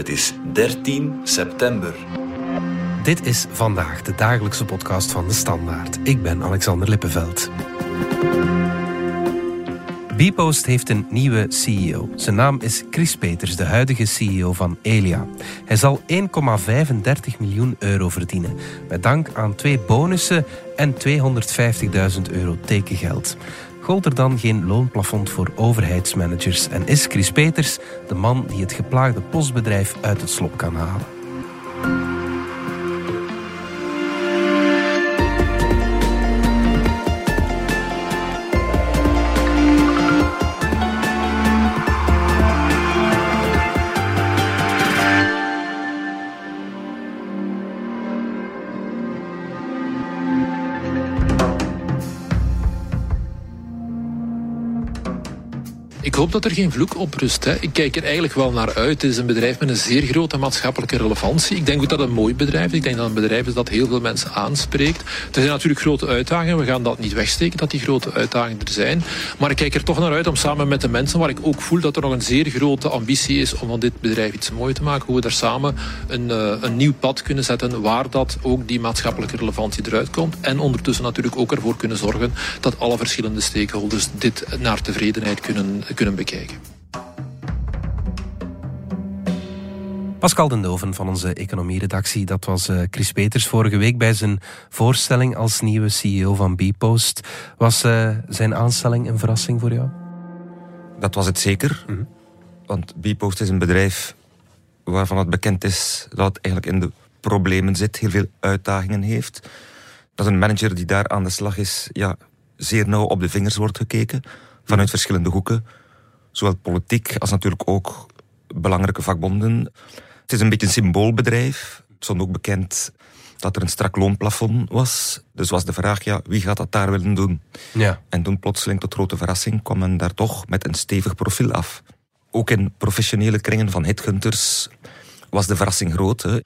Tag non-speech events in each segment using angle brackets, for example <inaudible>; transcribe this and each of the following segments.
Het is 13 september. Dit is vandaag de dagelijkse podcast van de Standaard. Ik ben Alexander Lippenveld. Bpost heeft een nieuwe CEO. Zijn naam is Chris Peters, de huidige CEO van Elia. Hij zal 1,35 miljoen euro verdienen, met dank aan twee bonussen en 250.000 euro tekengeld. Gold er dan geen loonplafond voor overheidsmanagers en is Chris Peters de man die het geplaagde postbedrijf uit het slop kan halen? Dat er geen vloek op rust. Hè. Ik kijk er eigenlijk wel naar uit. Het is een bedrijf met een zeer grote maatschappelijke relevantie. Ik denk dat het een mooi bedrijf is. Ik denk dat het een bedrijf is dat heel veel mensen aanspreekt. Er zijn natuurlijk grote uitdagingen. We gaan dat niet wegsteken, dat die grote uitdagingen er zijn. Maar ik kijk er toch naar uit om samen met de mensen, waar ik ook voel dat er nog een zeer grote ambitie is om van dit bedrijf iets moois te maken, hoe we daar samen een, uh, een nieuw pad kunnen zetten waar dat ook die maatschappelijke relevantie eruit komt. En ondertussen natuurlijk ook ervoor kunnen zorgen dat alle verschillende stakeholders dit naar tevredenheid kunnen kunnen bekijken. Pascal den Doven van onze economieredactie, dat was uh, Chris Peters vorige week bij zijn voorstelling als nieuwe CEO van Bpost. Was uh, zijn aanstelling een verrassing voor jou? Dat was het zeker. Mm -hmm. Want Bpost is een bedrijf waarvan het bekend is dat het eigenlijk in de problemen zit, heel veel uitdagingen heeft. Dat een manager die daar aan de slag is, ja, zeer nauw op de vingers wordt gekeken vanuit verschillende hoeken. Zowel politiek als natuurlijk ook belangrijke vakbonden. Het is een beetje een symboolbedrijf. Het stond ook bekend dat er een strak loonplafond was. Dus was de vraag, ja, wie gaat dat daar willen doen? Ja. En toen plotseling, tot grote verrassing, kwam men daar toch met een stevig profiel af. Ook in professionele kringen van hitgunters was de verrassing groot. Hè.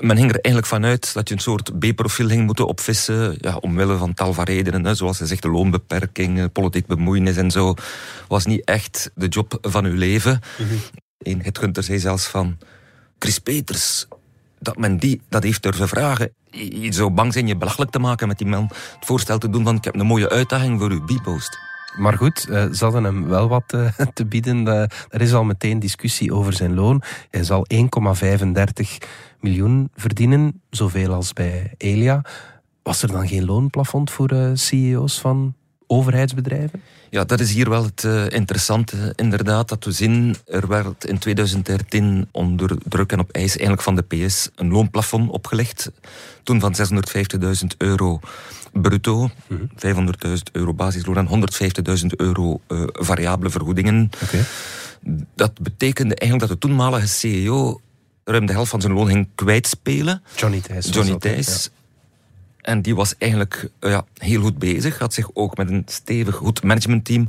Men ging er eigenlijk vanuit dat je een soort B-profiel ging moeten opvissen, ja, omwille van tal van redenen. Hè. Zoals ze zegt, de loonbeperking, politiek bemoeienis en zo, was niet echt de job van uw leven. Mm -hmm. Een hitgunter zei zelfs van, Chris Peters, dat men die dat heeft durven vragen. Je zou bang zijn je belachelijk te maken met die man. Het voorstel te doen van, ik heb een mooie uitdaging voor uw B-post. Maar goed, ze hadden hem wel wat <laughs> te bieden. Er is al meteen discussie over zijn loon. Hij zal 1,35 miljoen verdienen, zoveel als bij Elia. Was er dan geen loonplafond voor CEO's van overheidsbedrijven? Ja, dat is hier wel het uh, interessante, inderdaad, dat we zien, er werd in 2013 onder druk en op eis eigenlijk van de PS een loonplafond opgelegd. Toen van 650.000 euro bruto, mm -hmm. 500.000 euro basisloon en 150.000 euro uh, variabele vergoedingen. Okay. Dat betekende eigenlijk dat de toenmalige CEO ruim de helft van zijn loon ging kwijtspelen. Johnny Thijs. Johnny Thijs. En die was eigenlijk ja, heel goed bezig. Had zich ook met een stevig goed managementteam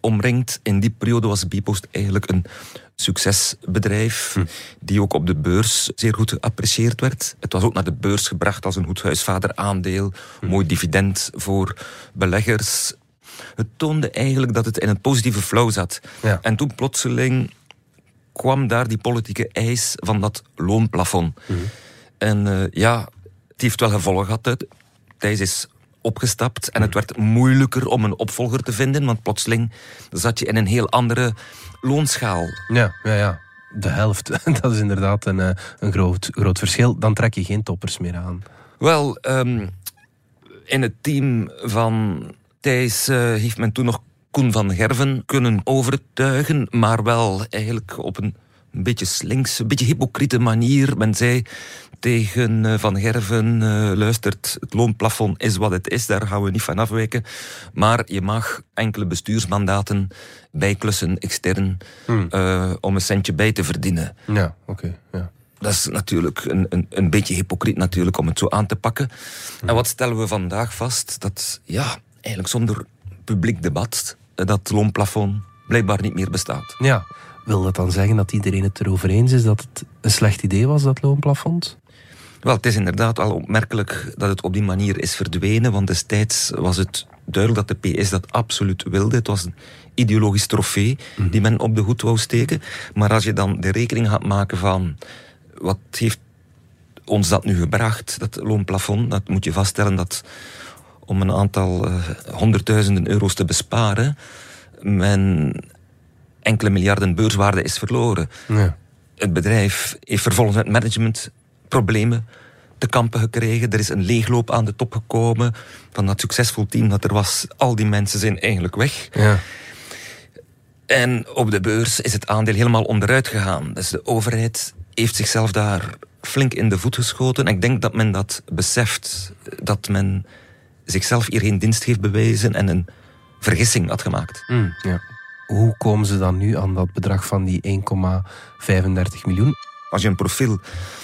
omringd. In die periode was Bpost eigenlijk een succesbedrijf. Hm. Die ook op de beurs zeer goed geapprecieerd werd. Het was ook naar de beurs gebracht als een goed huisvader aandeel. Hm. Mooi dividend voor beleggers. Het toonde eigenlijk dat het in een positieve flow zat. Ja. En toen plotseling kwam daar die politieke eis van dat loonplafond. Hm. En uh, ja, heeft wel gevolgen gehad. Thijs is opgestapt en het werd moeilijker om een opvolger te vinden, want plotseling zat je in een heel andere loonschaal. Ja, ja, ja. De helft. <laughs> Dat is inderdaad een, een groot, groot verschil. Dan trek je geen toppers meer aan. Wel, um, in het team van Thijs uh, heeft men toen nog Koen van Gerven kunnen overtuigen, maar wel eigenlijk op een een beetje slinks, een beetje hypocriete manier. Men zei tegen Van Gerven, uh, luistert, het loonplafond is wat het is, daar gaan we niet van afwijken. Maar je mag enkele bestuursmandaten bijklussen extern Hmm. uh, om een centje bij te verdienen. Ja, oké. Okay, ja. Dat is natuurlijk een, een, een beetje hypocriet natuurlijk om het zo aan te pakken. Hmm. En wat stellen we vandaag vast? Dat, ja, eigenlijk zonder publiek debat, dat loonplafond blijkbaar niet meer bestaat. Ja, wil dat dan zeggen dat iedereen het erover eens is dat het een slecht idee was, dat loonplafond? Wel, het is inderdaad wel opmerkelijk dat het op die manier is verdwenen, want destijds was het duidelijk dat de PS dat absoluut wilde. Het was een ideologisch trofee die men op de hoed wou steken. Maar als je dan de rekening gaat maken van wat heeft ons dat nu gebracht, dat loonplafond, dat moet je vaststellen dat om een aantal uh, honderdduizenden euro's te besparen, men enkele miljarden beurswaarde is verloren. Ja. Het bedrijf heeft vervolgens met management problemen te kampen gekregen. Er is een leegloop aan de top gekomen van dat succesvol team dat er was. Al die mensen zijn eigenlijk weg. Ja. En op de beurs is het aandeel helemaal onderuit gegaan. Dus de overheid heeft zichzelf daar flink in de voet geschoten. En ik denk dat men dat beseft, dat men zichzelf hier geen dienst heeft bewezen en een vergissing had gemaakt. Mm, ja. Hoe komen ze dan nu aan dat bedrag van die 1,35 miljoen? Als je een profiel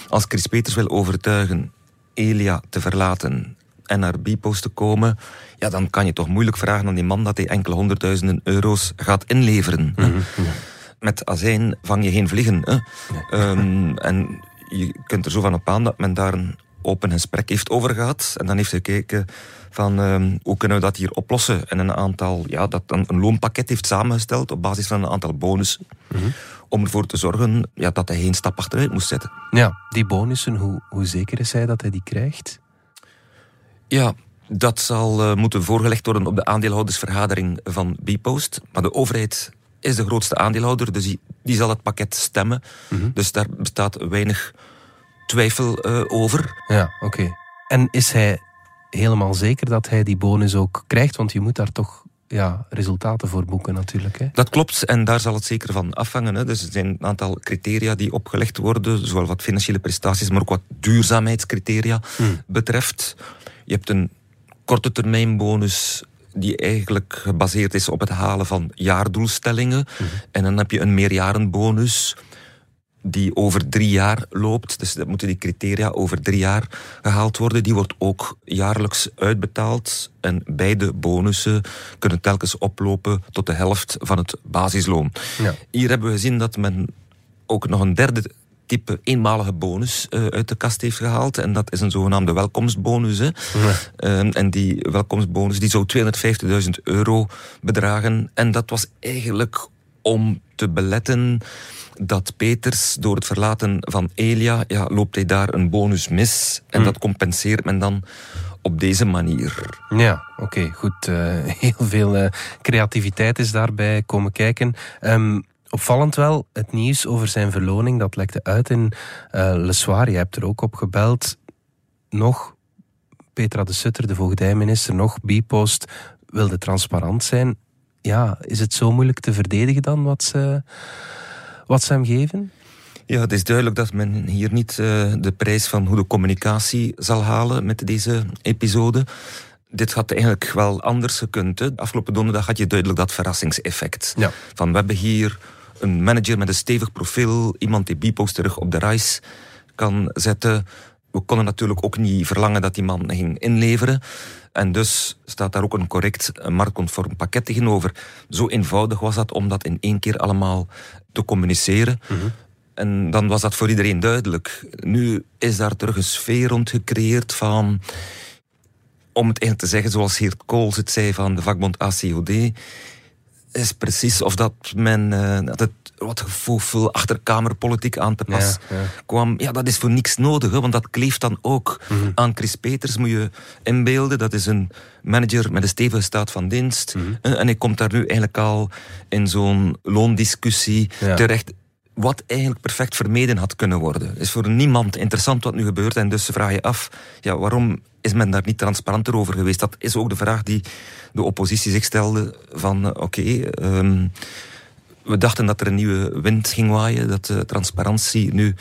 als Chris Peters wil overtuigen Elia te verlaten en naar Bpost te komen, ja, dan kan je toch moeilijk vragen aan die man dat hij enkele honderdduizenden euro's gaat inleveren. Mhm, Met azijn vang je geen vliegen. Hè? Ehm, en je kunt er zo van op aan dat men daar een open gesprek heeft over gehad. En dan heeft gekeken van um, hoe kunnen we dat hier oplossen. En een aantal, ja, dat een loonpakket heeft samengesteld op basis van een aantal bonussen. Mhm. Om ervoor te zorgen ja, dat hij geen stap achteruit moest zetten. Ja, die bonussen, hoe, hoe zeker is hij dat hij die krijgt? Ja, dat zal uh, moeten voorgelegd worden op de aandeelhoudersvergadering van Bpost. Maar de overheid is de grootste aandeelhouder, dus die, die zal het pakket stemmen. Mhm. Dus daar bestaat weinig twijfel uh, over. Ja, oké. En is hij helemaal zeker dat hij die bonus ook krijgt? Want je moet daar toch ja, resultaten voor boeken natuurlijk. Hè? Dat klopt en daar zal het zeker van afhangen. Hè. Dus er zijn een aantal criteria die opgelegd worden, zowel wat financiële prestaties, maar ook wat duurzaamheidscriteria hmm. betreft. Je hebt een korte termijn bonus die eigenlijk gebaseerd is op het halen van jaardoelstellingen. Hmm. En dan heb je een meerjarenbonus die over drie jaar loopt. Dus dat moeten die criteria over drie jaar gehaald worden. Die wordt ook jaarlijks uitbetaald. En beide bonussen kunnen telkens oplopen tot de helft van het basisloon. Ja. Hier hebben we gezien dat men ook nog een derde type eenmalige bonus uh, uit de kast heeft gehaald. En dat is een zogenaamde welkomstbonus. Hè. Ja. Uh, en die welkomstbonus die zou 250.000 euro bedragen. En dat was eigenlijk om te beletten dat Peters door het verlaten van Elia, ja, loopt hij daar een bonus mis. En hmm. dat compenseert men dan op deze manier. Ja, oké, goed. Uh, <laughs> heel veel uh, creativiteit is daarbij komen kijken. Um, opvallend wel, het nieuws over zijn verloning, dat lekte uit in uh, Le Soir. Je hebt er ook op gebeld. Nog Petra de Sutter, de voogdijminister, nog Bipost wilde transparant zijn. Ja, is het zo moeilijk te verdedigen dan wat ze wat ze hem geven? Ja, het is duidelijk dat men hier niet uh, de prijs van goede communicatie zal halen met deze episode. Dit had eigenlijk wel anders gekund. Hè. Afgelopen donderdag had je duidelijk dat verrassingseffect. Ja. Van we hebben hier een manager met een stevig profiel, iemand die Bipo's terug op de reis kan zetten. We konden natuurlijk ook niet verlangen dat die man ging inleveren. En dus staat daar ook een correct marktconform pakket tegenover. Zo eenvoudig was dat om dat in één keer allemaal te communiceren. Mhm. En dan was dat voor iedereen duidelijk. Nu is daar terug een sfeer rond gecreëerd van om het eigenlijk te zeggen zoals Geert Kools het zei van de vakbond ACOD, is precies of dat men uh, dat het wat gevoel achterkamerpolitiek aan te pas kwam. Ja, dat is voor niks nodig, hè, want dat kleeft dan ook mhm. aan Chris Peters, moet je inbeelden. Dat is een manager met een stevige staat van dienst. Mhm. En hij komt daar nu eigenlijk al in zo'n loondiscussie terecht wat eigenlijk perfect vermeden had kunnen worden. Is voor niemand interessant wat nu gebeurt. En dus vraag je af, ja, waarom is men daar niet transparanter over geweest? Dat is ook de vraag die de oppositie zich stelde van, eh, oké... Ehm, we dachten dat er een nieuwe wind ging waaien, dat de transparantie nu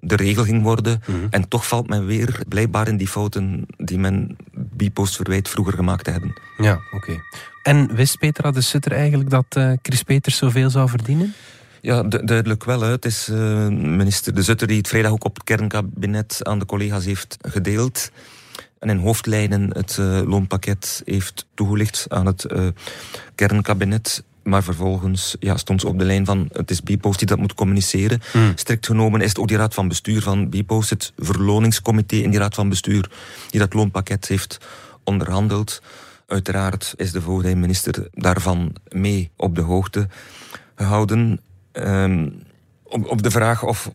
de regel ging worden. Mhm. En toch valt men weer blijkbaar in die fouten die men Bipost verwijt vroeger gemaakt te hebben. Ja, oké. En wist Petra de Sutter eigenlijk dat uh, Chris Peters zoveel zou verdienen? Ja, duidelijk wel. Hè. Het is uh, minister De Zutter die het vrijdag ook op het kernkabinet aan de collega's heeft gedeeld. En in hoofdlijnen het uh, loonpakket heeft toegelicht aan het uh, kernkabinet. Maar vervolgens ja, stond ze op de lijn van het is Bpost die dat moet communiceren. Hmm. Strikt genomen is het ook die raad van bestuur van Bpost, het verloningscomité in die raad van bestuur, die dat loonpakket heeft onderhandeld. Uiteraard is de voogdijminister daarvan mee op de hoogte gehouden. Um, op, de vraag of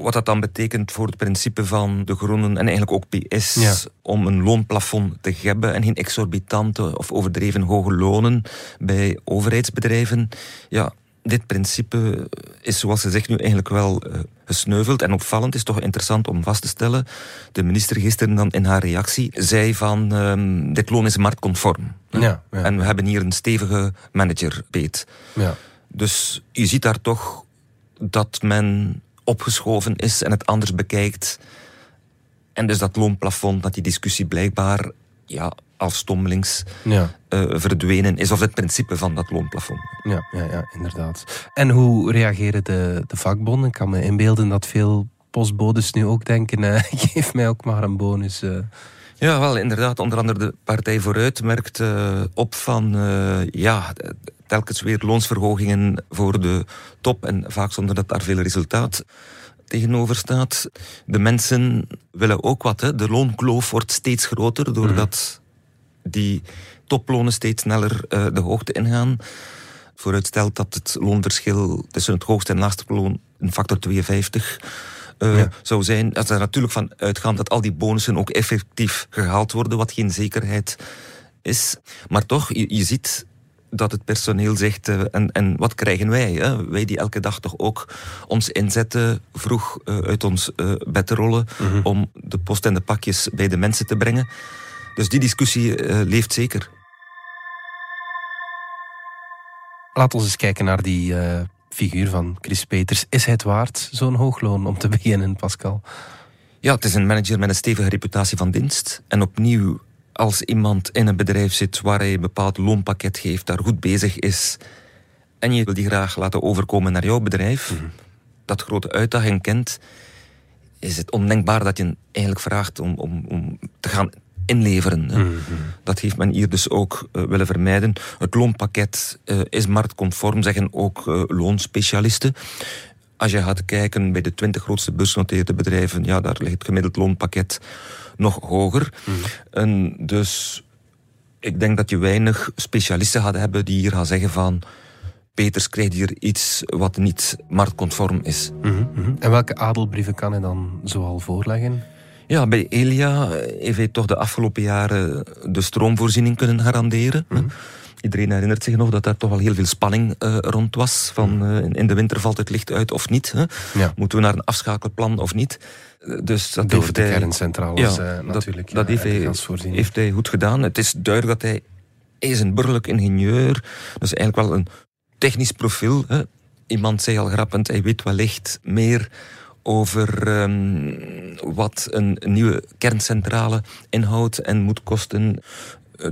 wat dat dan betekent voor het principe van de Groenen en eigenlijk ook PS om een loonplafond te hebben en geen exorbitante of overdreven hoge lonen bij overheidsbedrijven. Ja, dit principe is, zoals ze zegt, nu eigenlijk wel uh, gesneuveld. En opvallend is toch interessant om vast te stellen. De minister gisteren dan in haar reactie zei van um, dit loon is marktconform. Ja, ja. En we hebben hier een stevige manager, Peet. Ja. Dus je ziet daar toch dat men opgeschoven is en het anders bekijkt. En dus dat loonplafond, dat die discussie blijkbaar ja, afstommelings ja. Uh, verdwenen is, of het principe van dat loonplafond. Ja, ja, ja, inderdaad. En hoe reageren de, de vakbonden? Ik kan me inbeelden dat veel postbodes nu ook denken, uh, <laughs> geef mij ook maar een bonus. Uh. Ja, wel, inderdaad. Onder andere de Partij Vooruit merkt op van, ja, telkens weer loonsverhogingen voor de top en vaak zonder dat daar veel resultaat tegenover staat. De mensen willen ook wat. Hè. De loonkloof wordt steeds groter doordat die toplonen steeds sneller uh, de hoogte ingaan. Vooruitstelt dat het loonverschil tussen het hoogste en laagste loon een factor 52 uh, ja. zou zijn. Dat er natuurlijk van uitgaan dat al die bonussen ook effectief gehaald worden, wat geen zekerheid is. Maar toch, je, je ziet dat het personeel zegt, uh, en, en wat krijgen wij? Hè? Wij die elke dag toch ook ons inzetten, vroeg uh, uit ons uh, bed te rollen, -hmm. om de post en de pakjes bij de mensen te brengen. Dus die discussie leeft zeker. Laat ons eens kijken naar die figuur van Chris Peters. Is hij het waard, zo'n hoog loon, om te <laughs> beginnen, Pascal? Ja, het is een manager met een stevige reputatie van dienst. En opnieuw als iemand in een bedrijf zit waar hij een bepaald loonpakket geeft, daar goed bezig is, en je wil die graag laten overkomen naar jouw bedrijf, mhm. dat grote uitdaging kent, is het ondenkbaar dat je hem eigenlijk vraagt om, om, om te gaan inleveren. Mhm. Dat heeft men hier dus ook uh, willen vermijden. Het loonpakket uh, is marktconform, zeggen ook uh, loonspecialisten. Als je gaat kijken bij de 20 grootste beursgenoteerde bedrijven, ja, daar ligt het gemiddeld loonpakket nog hoger. Mhm. En dus ik denk dat je weinig specialisten gaat hebben die hier gaan zeggen van Peters krijgt hier iets wat niet marktconform is. Mhm, mhm. En welke adelbrieven kan hij dan zoal voorleggen? Ja, bij Elia heeft hij toch de afgelopen jaren de stroomvoorziening kunnen garanderen. Iedereen herinnert zich nog dat daar toch al heel veel spanning uh, rond was. Van uh, in de winter valt het licht uit of niet. Hè? Ja. Moeten we naar een afschakelplan of niet? Dus dat heeft de kerncentrales ja, natuurlijk. Dat, dat heeft, hij, heeft hij goed gedaan. Het is duidelijk dat hij, hij is een burgerlijk ingenieur. Is eigenlijk wel een technisch profiel. Hè? Iemand zei al grappend, hij weet wellicht meer over um, wat een nieuwe kerncentrale inhoudt en moet kosten eh,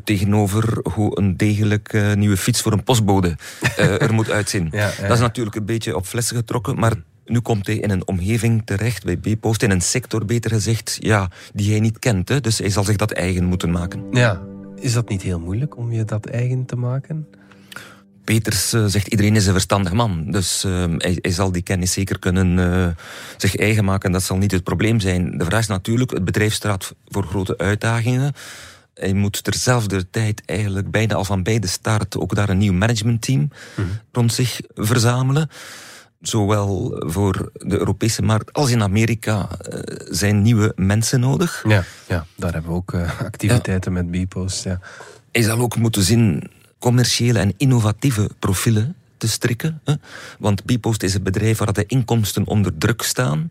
tegenover hoe een degelijk uh, nieuwe fiets voor een postbode uh, <laughs> er moet uitzien. Ja, ja, dat is natuurlijk een beetje op flessen getrokken, maar nu komt hij in een omgeving terecht, bij B-Post, in een sector beter gezegd, ja, die hij niet kent. Hè? Dus hij zal zich dat eigen moeten maken. Ja, is dat niet heel moeilijk om je dat eigen te maken? Peters uh, zegt iedereen is een verstandig man. Dus uh, hij, hij, zal die kennis zeker kunnen uh, zich eigen maken. Dat zal niet het probleem zijn. De vraag is natuurlijk, het bedrijf staat voor grote uitdagingen. Hij moet terzelfde tijd eigenlijk bijna al van bij de start ook daar een nieuw managementteam mm -hmm. rond zich verzamelen zowel voor de Europese markt als in Amerika uh, zijn nieuwe mensen nodig. Ja, ja daar hebben we ook uh, activiteiten ja. met Bpost. Ja. Hij zal ook moeten zien commerciële en innovatieve profielen te strikken. Hè? Want Bpost is een bedrijf waar de inkomsten onder druk staan.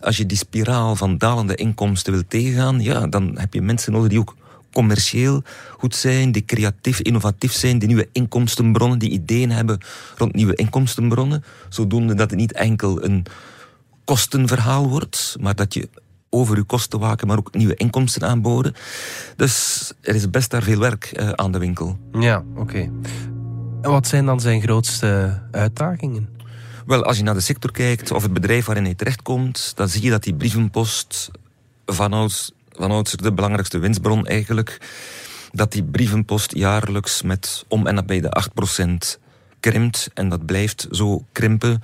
Als je die spiraal van dalende inkomsten wil tegengaan, ja, dan heb je mensen nodig die ook commercieel goed zijn, die creatief, innovatief zijn, die nieuwe inkomstenbronnen, die ideeën hebben rond nieuwe inkomstenbronnen. Zodoende dat het niet enkel een kostenverhaal wordt, maar dat je over je kosten waken, maar ook nieuwe inkomsten aanboden. Dus er is best daar veel werk uh, aan de winkel. Ja, oké. En wat zijn dan zijn grootste uitdagingen? Wel, als je naar de sector kijkt of het bedrijf waarin hij terechtkomt, dan zie je dat die brievenpost vanouds vanouds de belangrijkste winstbron eigenlijk, dat die brievenpost jaarlijks met om en nabij de 8% krimpt. En dat blijft zo krimpen.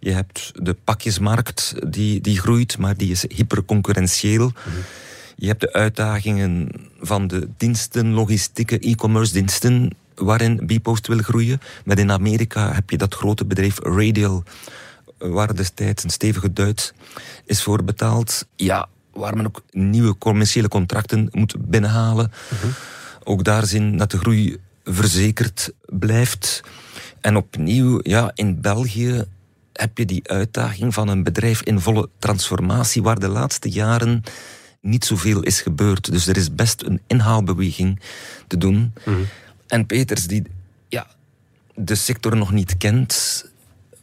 Je hebt de pakjesmarkt die, die groeit, maar die is hyperconcurrentieel. Je hebt de uitdagingen van de diensten, logistieke e-commerce diensten, waarin Bpost wil groeien. Met in Amerika heb je dat grote bedrijf Radial, waar destijds een stevige Duits is voor betaald. Ja, waar men ook nieuwe commerciële contracten moet binnenhalen. Ook daar zien dat de groei verzekerd blijft. En opnieuw, ja, in België heb je die uitdaging van een bedrijf in volle transformatie, waar de laatste jaren niet zoveel is gebeurd. Dus er is best een inhaalbeweging te doen. En Peters, die ja, de sector nog niet kent,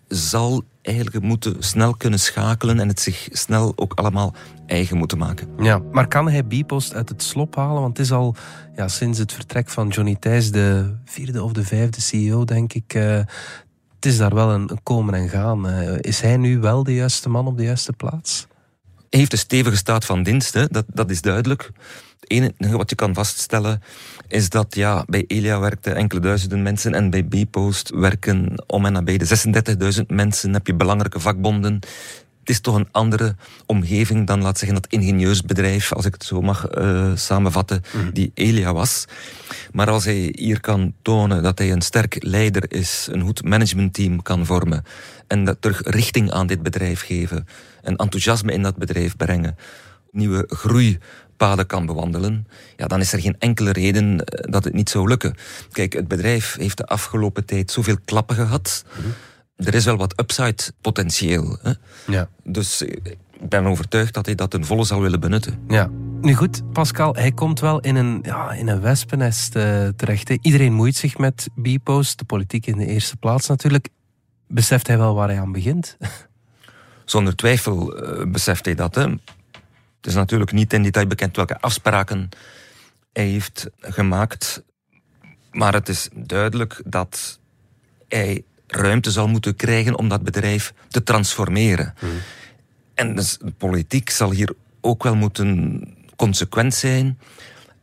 zal eigenlijk moeten snel kunnen schakelen en het zich snel ook allemaal eigen moeten maken. Ja, maar kan hij Bipost uit het slop halen? Want het is al ja, sinds het vertrek van Johnny Thijs de vierde of de vijfde CEO, denk ik. Uh, het is daar wel een, komen en gaan. Uh, is hij nu wel de juiste man op de juiste plaats? Heeft een stevige staat van dienst, hè? Dat, dat is duidelijk. Het enige wat je kan vaststellen is dat ja, bij Elia werkten enkele duizenden mensen en bij Bpost werken om en nabij de 36.000 mensen. Heb je belangrijke vakbonden. Het is toch een andere omgeving dan, laat zeggen, dat ingenieursbedrijf, als ik het zo mag uh, samenvatten, mm. die Elia was. Maar als hij hier kan tonen dat hij een sterk leider is, een goed managementteam kan vormen en dat terug richting aan dit bedrijf geven en enthousiasme in dat bedrijf brengen, nieuwe groei paden kan bewandelen, ja, dan is er geen enkele reden dat het niet zou lukken. Kijk, het bedrijf heeft de afgelopen tijd zoveel klappen gehad. Mm -hmm. Er is wel wat upside potentieel. Hè? Ja. Dus ik ben overtuigd dat hij dat ten volle zal willen benutten. Ja. Nu goed, Pascal, hij komt wel in een, ja, in een wespennest uh, terecht. Hè. Iedereen moeit zich met Bpost, de politiek in de eerste plaats natuurlijk. Beseft hij wel waar hij aan begint? <laughs> Zonder twijfel uh, beseft hij dat. Hè. Het is natuurlijk niet in detail bekend welke afspraken hij heeft gemaakt. Maar het is duidelijk dat hij ruimte zal moeten krijgen om dat bedrijf te transformeren. Hmm. En dus de politiek zal hier ook wel moeten consequent zijn.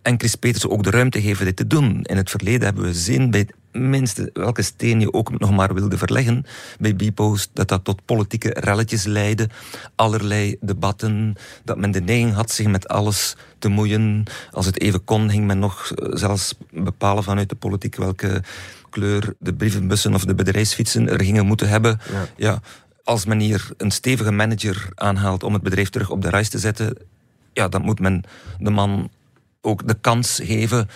En Chris Peters ook de ruimte geven dit te doen. In het verleden hebben we gezien bij minste welke steen je ook nog maar wilde verleggen bij Bpost, dat dat tot politieke relletjes leidde. Allerlei debatten, dat men de neiging had zich met alles te moeien. Als het even kon, ging men nog zelfs bepalen vanuit de politiek welke kleur de brievenbussen of de bedrijfsfietsen er gingen moeten hebben. Ja. ja. als men hier een stevige manager aanhaalt om het bedrijf terug op de reis te zetten, ja, dan moet men de man ook de kans geven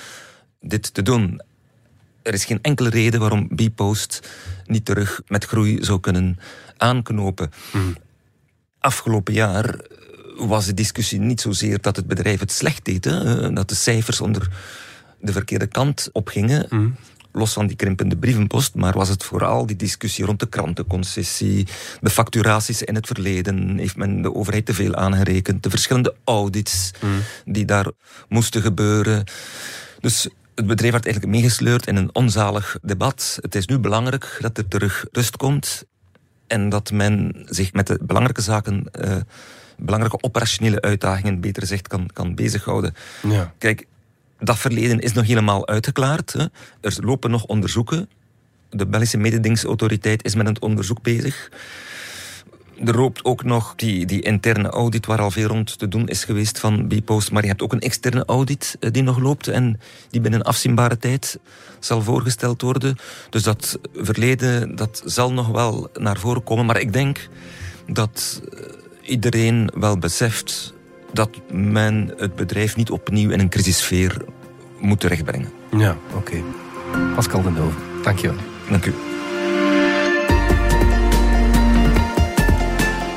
dit te doen. Er is geen enkele reden waarom Bpost niet terug met groei zou kunnen aanknopen. Mm. Afgelopen jaar was de discussie niet zozeer dat het bedrijf het slecht deed, hè, dat de cijfers onder de verkeerde kant opgingen. Mm los van die krimpende brievenpost, maar was het vooral die discussie rond de krantenconcessie, de facturaties in het verleden, heeft men de overheid te veel aangerekend, de verschillende audits mm. die daar moesten gebeuren. Dus het bedrijf werd eigenlijk meegesleurd in een onzalig debat. Het is nu belangrijk dat er terug rust komt en dat men zich met de belangrijke zaken, uh, belangrijke operationele uitdagingen, beter gezegd, kan, kan bezighouden. Ja. Kijk, dat verleden is nog helemaal uitgeklaard. Hè. Er lopen nog onderzoeken. De Belgische mededingingsautoriteit is met het onderzoek bezig. Er loopt ook nog die, die interne audit waar al veel rond te doen is geweest van Bpost. Maar je hebt ook een externe audit die nog loopt en die binnen afzienbare tijd zal voorgesteld worden. Dus dat verleden dat zal nog wel naar voren komen. Maar ik denk dat iedereen wel beseft dat men het bedrijf niet opnieuw in een crisissfeer moet terechtbrengen. Ja, oké. Okay. Pascal den Dove, dankjewel. Dank u.